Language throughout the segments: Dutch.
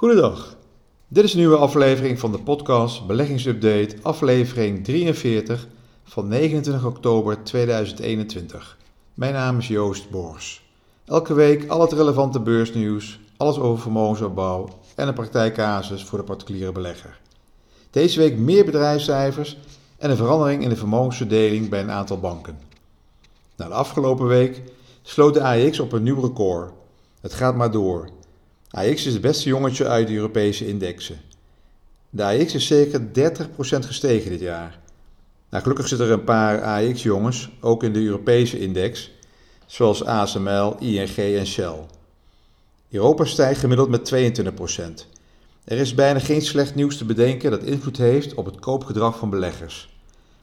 Goedendag. Dit is een nieuwe aflevering van de podcast Beleggingsupdate, aflevering 43 van 29 oktober 2021. Mijn naam is Joost Boors. Elke week al het relevante beursnieuws, alles over vermogensopbouw en een praktijkcasus voor de particuliere belegger. Deze week meer bedrijfscijfers en een verandering in de vermogensverdeling bij een aantal banken. Na de afgelopen week sloot de AEX op een nieuw record. Het gaat maar door. AX is het beste jongetje uit de Europese indexen. De AX is zeker 30% gestegen dit jaar. Nou, gelukkig zitten er een paar AX-jongens ook in de Europese index, zoals ASML, ING en Shell. Europa stijgt gemiddeld met 22%. Er is bijna geen slecht nieuws te bedenken dat invloed heeft op het koopgedrag van beleggers.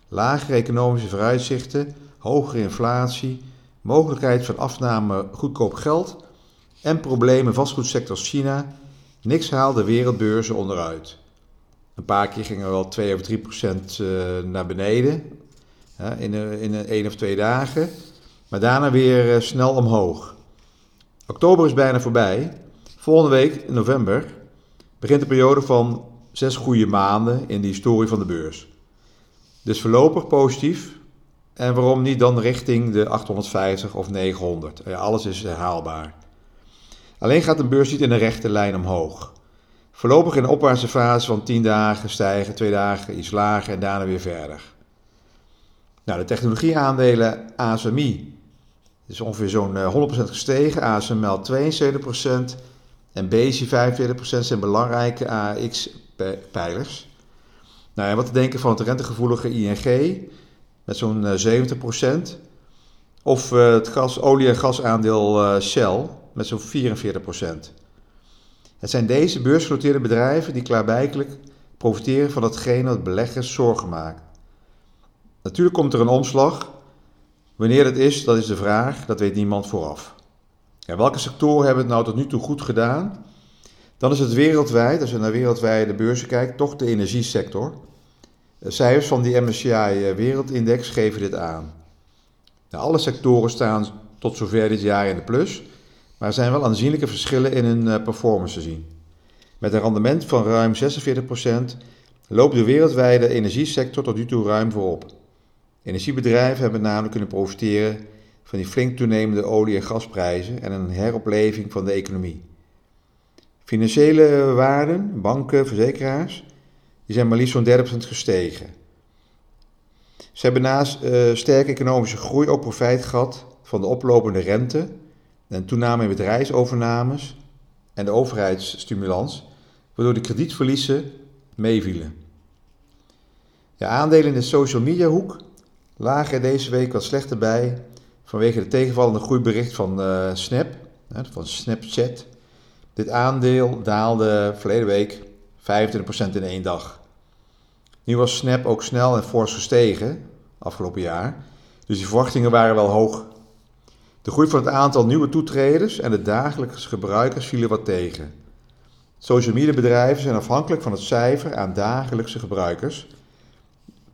Lagere economische vooruitzichten, hogere inflatie, mogelijkheid van afname goedkoop geld en problemen vastgoedsector China, niks haalde wereldbeurzen onderuit. Een paar keer gingen we wel 2 of 3 procent eh, naar beneden in, in één of twee dagen, maar daarna weer eh, snel omhoog. Oktober is bijna voorbij. Volgende week, in november, begint een periode van zes goede maanden in de historie van de beurs. Dus voorlopig positief. En waarom niet dan richting de 850 of 900? Ja, alles is herhaalbaar. Alleen gaat de beurs niet in een rechte lijn omhoog. Voorlopig in een opwaartse fase van 10 dagen stijgen, 2 dagen iets lager en daarna weer verder. Nou, de technologieaandelen ASMI is ongeveer zo'n 100% eh, gestegen, ASML 72% en BC 45% zijn belangrijke AX-pijlers. Nou, en wat te denken van het rentegevoelige ING met zo'n 70%. Eh, of eh, het gas, olie- en gasaandeel Shell met zo'n 44%. Het zijn deze beursgenoteerde bedrijven die klaarblijkelijk profiteren van hetgeen wat beleggers zorgen maakt. Natuurlijk komt er een omslag. Wanneer dat is, dat is de vraag, dat weet niemand vooraf. Ja, welke sectoren hebben het nou tot nu toe goed gedaan? Dan is het wereldwijd, als je naar wereldwijde beurzen kijkt, toch de energiesector. Cijfers van die MSCI eh, Wereldindex geven dit aan. Alle sectoren staan tot zover dit jaar in de plus. Maar er zijn wel aanzienlijke verschillen in hun eh, performance te zien. Met een rendement van ruim 46% loopt de wereldwijde energiesector tot nu toe ruim voorop. Energiebedrijven hebben namelijk kunnen profiteren van die flink toenemende olie- en gasprijzen en een heropleving van de economie. Financiële waarden, banken, verzekeraars, die zijn maar liefst zo'n 30% gestegen. Ze hebben naast uh, sterke economische groei ook profijt gehad van de oplopende rente een toename in bedrijfsovernames en de overheidsstimulans, waardoor de kredietverliezen meevielen. De aandelen in de social media hoek lagen er deze week wat slechter bij vanwege de tegenvallende groeibericht van uh, Snap, van Snapchat. Dit aandeel daalde verleden week 25% in één dag. Nu was Snap ook snel en fors gestegen afgelopen jaar, dus die verwachtingen waren wel hoog de groei van het aantal nieuwe toetreders en de dagelijkse gebruikers vielen wat tegen. Social media bedrijven zijn afhankelijk van het cijfer aan dagelijkse gebruikers.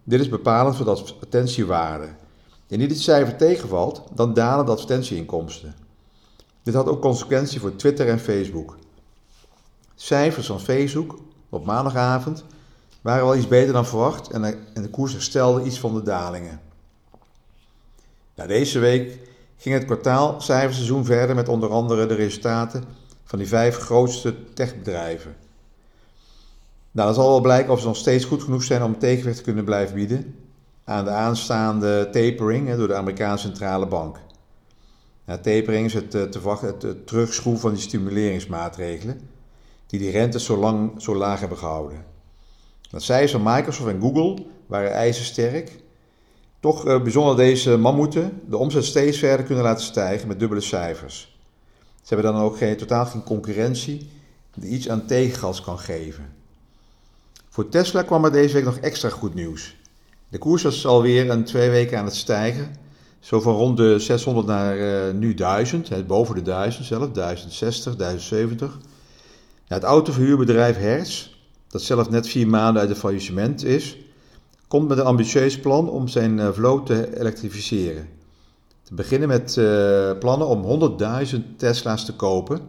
Dit is bepalend voor de advertentiewaarde. Indien dit cijfer tegenvalt, dan dalen de advertentieinkomsten. Dit had ook consequenties voor Twitter en Facebook. Cijfers van Facebook op maandagavond waren wel iets beter dan verwacht en de koers herstelde iets van de dalingen. Nou, deze week ging het kwartaalcijferseizoen verder met onder andere de resultaten van die vijf grootste techbedrijven. Nou, dat zal wel blijken of ze nog steeds goed genoeg zijn om tegenwicht te kunnen blijven bieden aan de aanstaande tapering door de Amerikaanse centrale bank. Ja, tapering is het, eh, het, het terugschroeven van die stimuleringsmaatregelen die die rentes zo, lang, zo laag hebben gehouden. Dat cijfers van Microsoft en Google waren ijzersterk toch uh, bijzonder deze mammoeten de omzet steeds verder kunnen laten stijgen met dubbele cijfers. Ze hebben dan ook geen, totaal geen concurrentie die iets aan tegengas kan geven. Voor Tesla kwam er deze week nog extra goed nieuws. De koers was alweer een twee weken aan het stijgen. Zo van rond de 600 naar uh, nu 1000, boven de 1000 zelf, 1060, 1070. Ja, het autoverhuurbedrijf Hertz, dat zelf net vier maanden uit het faillissement is, komt met een ambitieus plan om zijn eh, vloot te elektrificeren. Te beginnen met uh, plannen om 100.000 Tesla's te kopen.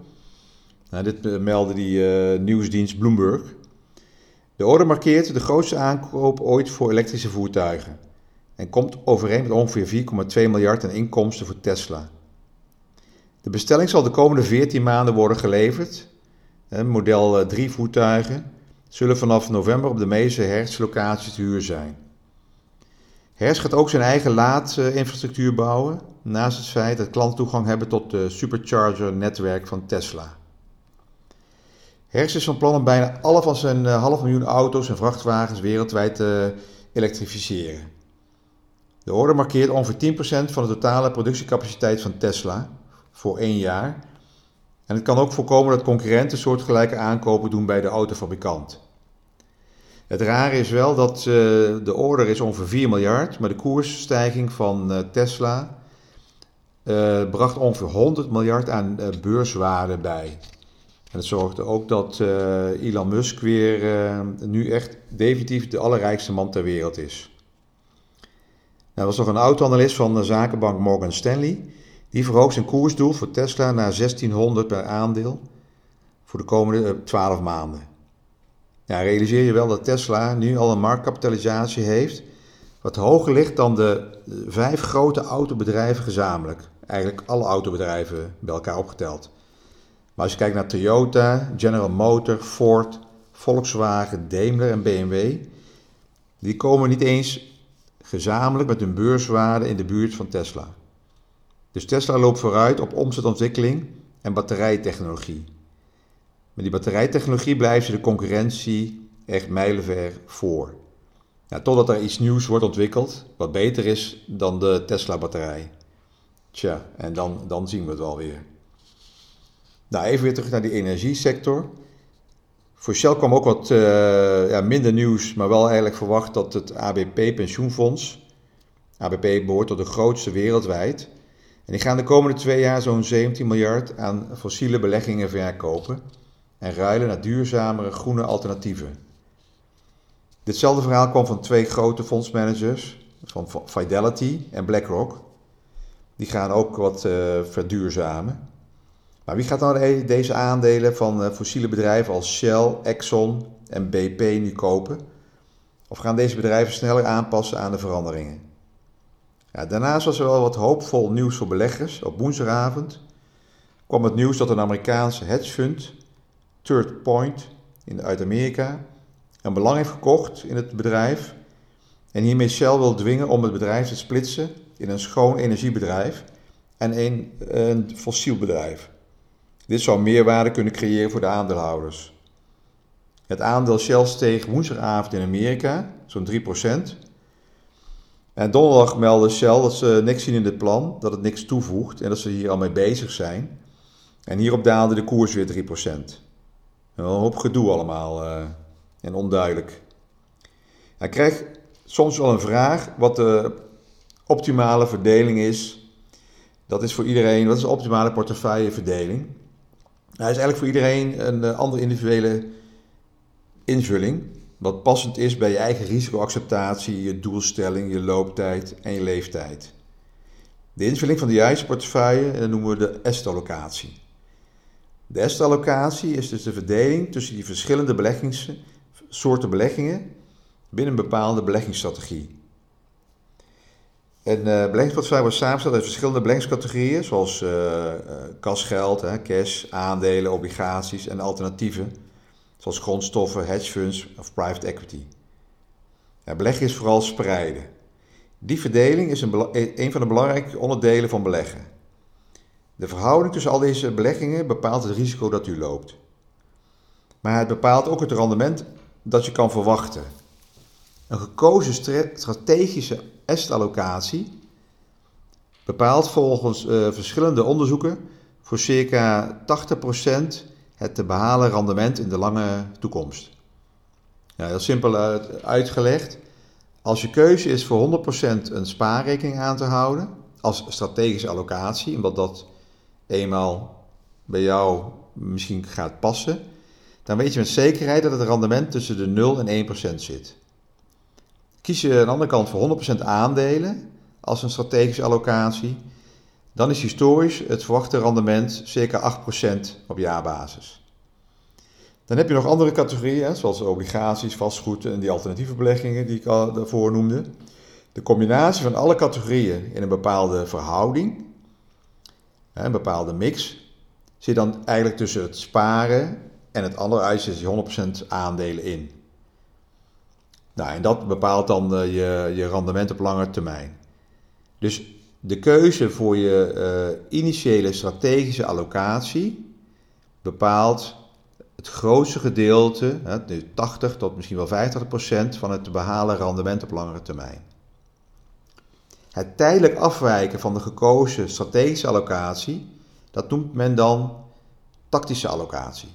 Nou, dit uh, meldde die nieuwsdienst Bloomberg. De orde markeert de grootste aankoop ooit voor elektrische voertuigen en komt overeen met ongeveer 4,2 miljard aan inkomsten voor Tesla. De bestelling zal de komende 14 maanden worden geleverd. Model 3 voertuigen zullen vanaf november op de meeste hertzlocaties te huur zijn. Hertz gaat ook zijn eigen laadinfrastructuur bouwen, naast het feit dat klanten toegang hebben tot de supercharger-netwerk van Tesla. Hertz is van plan om bijna alle van zijn eh, half miljoen auto's en vrachtwagens wereldwijd te elektrificeren. De orde markeert ongeveer 10% van de totale productiecapaciteit van Tesla voor één jaar. En het kan ook voorkomen dat concurrenten soortgelijke aankopen doen bij de autofabrikant. Het rare is wel dat uh, de order is ongeveer 4 miljard, maar de koersstijging van uh, Tesla uh, bracht ongeveer 100 miljard aan beurswaarde bij. En dat zorgde ook dat Elon Musk weer nu echt definitief de allerrijkste man ter wereld is. Nou, er was nog een oud-analyst van de zakenbank Morgan Stanley. Die verhoogt zijn koersdoel voor Tesla naar 1600 per aandeel voor de komende 12 maanden. Ja, realiseer je wel dat Tesla nu al een marktkapitalisatie heeft wat hoger ligt dan de vijf grote autobedrijven gezamenlijk. Eigenlijk alle autobedrijven bij elkaar opgeteld. Maar als je kijkt naar Toyota, General Motors, Ford, Volkswagen, Daimler en BMW, die komen niet eens gezamenlijk met hun beurswaarde in de buurt van Tesla. Dus Tesla loopt vooruit op omzetontwikkeling en batterijtechnologie. Met die batterijtechnologie blijven ze de concurrentie echt mijlenver voor. Ja, totdat er iets nieuws wordt ontwikkeld wat beter is dan de Tesla-batterij. Tja, en dan, dan zien we het wel weer. Nou, even weer terug naar die energiesector. Voor Shell kwam ook wat uh, ja, minder nieuws, maar wel eigenlijk verwacht dat het ABP Pensioenfonds, ABP behoort tot de grootste wereldwijd, en die gaan de komende twee jaar zo'n 17 miljard aan fossiele beleggingen verkopen en ruilen naar duurzamere groene alternatieven. Ditzelfde verhaal kwam van twee grote fondsmanagers, van Fidelity en BlackRock. Die gaan ook wat uh, verduurzamen. Maar wie gaat dan deze aandelen van eh, fossiele bedrijven als Shell, Exxon en BP nu kopen? Of gaan deze bedrijven sneller aanpassen aan de veranderingen? Daarnaast was er wel wat hoopvol nieuws voor beleggers. Op woensdagavond kwam het nieuws dat een Amerikaanse hedgefund, Third Point in, uit Amerika, een belang heeft gekocht in het bedrijf en hiermee Shell wil dwingen om het bedrijf te splitsen in een schoon energiebedrijf en een, een fossiel bedrijf. Dit zou meerwaarde kunnen creëren voor de aandeelhouders. Het aandeel Shell steeg woensdagavond in Amerika, zo'n 3%. En donderdag meldde Shell dat ze niks zien in dit plan, dat het niks toevoegt en dat ze hier al mee bezig zijn. En hierop daalde de koers weer 3%. Een hoop gedoe allemaal uh, en onduidelijk. Hij krijgt soms wel een vraag wat de optimale verdeling is. Dat is voor iedereen, wat is de optimale portefeuilleverdeling? Hij is eigenlijk voor iedereen een uh, andere individuele invulling. Wat passend is bij je eigen risicoacceptatie, je doelstelling, je looptijd en je leeftijd. De invulling van de juiste portefeuille noemen we de est-allocatie. De est-allocatie is dus de verdeling tussen die verschillende beleggingssoorten beleggingen binnen een bepaalde beleggingsstrategie. Een uh, beleggingsportefeuille wordt samengesteld uit verschillende beleggingscategorieën, zoals uh, kasgeld, hè, cash, aandelen, obligaties en alternatieven, zoals grondstoffen, hedge funds of private equity. Ja, beleggen is vooral spreiden. Die verdeling is een, een van de belangrijke onderdelen van beleggen. De verhouding tussen al deze beleggingen bepaalt het risico dat u loopt. Maar het bepaalt ook het rendement dat je kan verwachten. Een gekozen strategische assetallocatie bepaalt volgens uh, verschillende onderzoeken voor circa 80% het te behalen rendement in de lange toekomst. Ja, heel simpel uitgelegd. Als je keuze is voor 100% een spaarrekening aan te houden als strategische allocatie, omdat dat eenmaal bij jou misschien gaat passen, dan weet je met zekerheid dat het rendement tussen de 0 en 1% zit. Kies je aan de andere kant voor 100% aandelen als een strategische allocatie, dan is historisch het verwachte rendement circa 8% op jaarbasis. Dan heb je nog andere categorieën, zoals obligaties, vastgoed en die alternatieve beleggingen die ik al daarvoor noemde. De combinatie van alle categorieën in een bepaalde verhouding, een bepaalde mix, zit dan eigenlijk tussen het sparen en het andere uit je 100% aandelen in. Nou, en dat bepaalt dan uh, je, je rendement op lange termijn. Dus de keuze voor je uh, initiële strategische allocatie bepaalt het grootste gedeelte, hè, 80 tot misschien wel 50% van het te behalen rendement op langere termijn. Het tijdelijk afwijken van de gekozen strategische allocatie, dat noemt men dan tactische allocatie.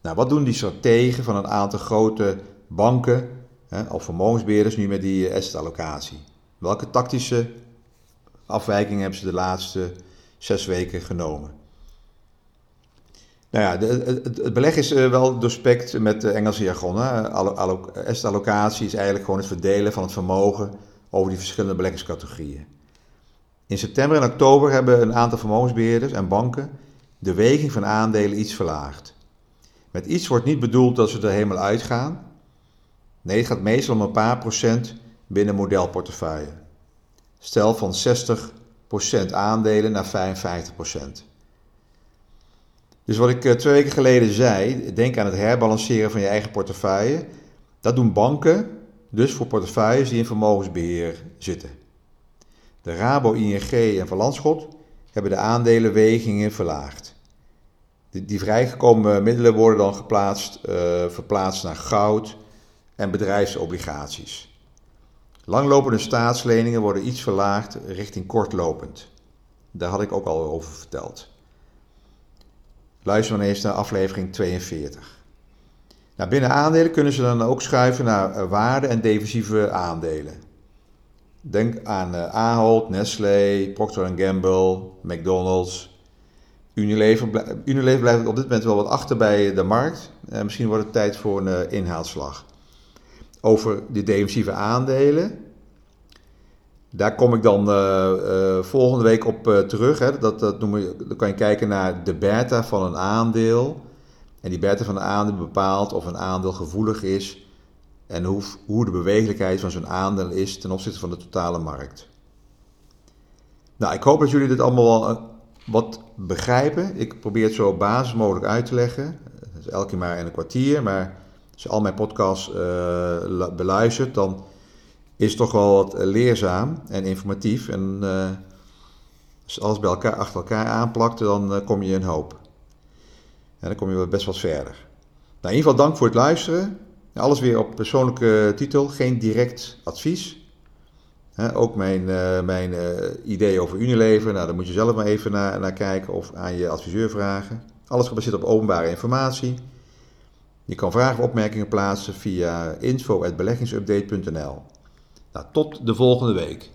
Nou, wat doen die strategen van een aantal grote banken hè, of vermogensbeheerders nu met die asset-allocatie? Welke tactische afwijkingen hebben ze de laatste zes weken genomen? Nou ja, de, het, beleg is uh, wel doorspekt met de Engelse jargon. Asset-allocatie is eigenlijk gewoon het verdelen van het vermogen over die verschillende beleggingscategorieën. In september en oktober hebben een aantal vermogensbeheerders en banken de weging van aandelen iets verlaagd. Met iets wordt niet bedoeld dat ze er helemaal uitgaan. Nee, het gaat meestal om een paar procent binnen modelportefeuille. Stel van 60% aandelen naar 55%. Dus wat ik eh, twee weken geleden zei, denk aan het herbalanceren van je eigen portefeuille. Dat doen banken dus voor portefeuilles die in vermogensbeheer zitten. De Rabo, ING en Van Landschot hebben de aandelenwegingen verlaagd. Die, vrijgekomen middelen worden dan geplaatst, uh, verplaatst naar goud en bedrijfsobligaties. Langlopende staatsleningen worden iets verlaagd richting kortlopend. Daar had ik ook al over verteld. Luister dan eens naar aflevering 42. Nou, binnen aandelen kunnen ze dan ook schuiven naar uh, waarde- en defensieve aandelen. Denk aan uh, Ahold, Nestlé, Procter Gamble, McDonald's. Unilever, Unilever blijft op dit moment wel wat achter bij de markt. Misschien wordt het tijd voor een inhaalslag. Over de defensieve aandelen. Daar kom ik dan volgende week op terug. Hè. Dat, dat noem je, dan kan je kijken naar de beta van een aandeel. En die beta van een aandeel bepaalt of een aandeel gevoelig is en hoe, hoe de bewegelijkheid van zo'n aandeel is ten opzichte van de totale markt. Nou, ik hoop dat jullie dit allemaal wel eh, wat begrijpen. Ik probeer het zo basis mogelijk uit te leggen. is elke keer maar in een kwartier, maar als je al mijn podcasts uh, beluistert, dan is het toch wel wat leerzaam en informatief. En uh, als alles bij elkaar achter elkaar aanplakt, dan kom je een hoop. En dan kom je best wat verder. Nou, in ieder geval dank voor het luisteren. Alles weer op persoonlijke titel, geen direct advies. ook mijn, uh, mijn idee over Unilever, nou, daar moet je zelf maar even naar, naar kijken of aan je adviseur vragen. Alles gebaseerd op openbare informatie. Je kan vragen of opmerkingen plaatsen via info.beleggingsupdate.nl. Nou, tot de volgende week.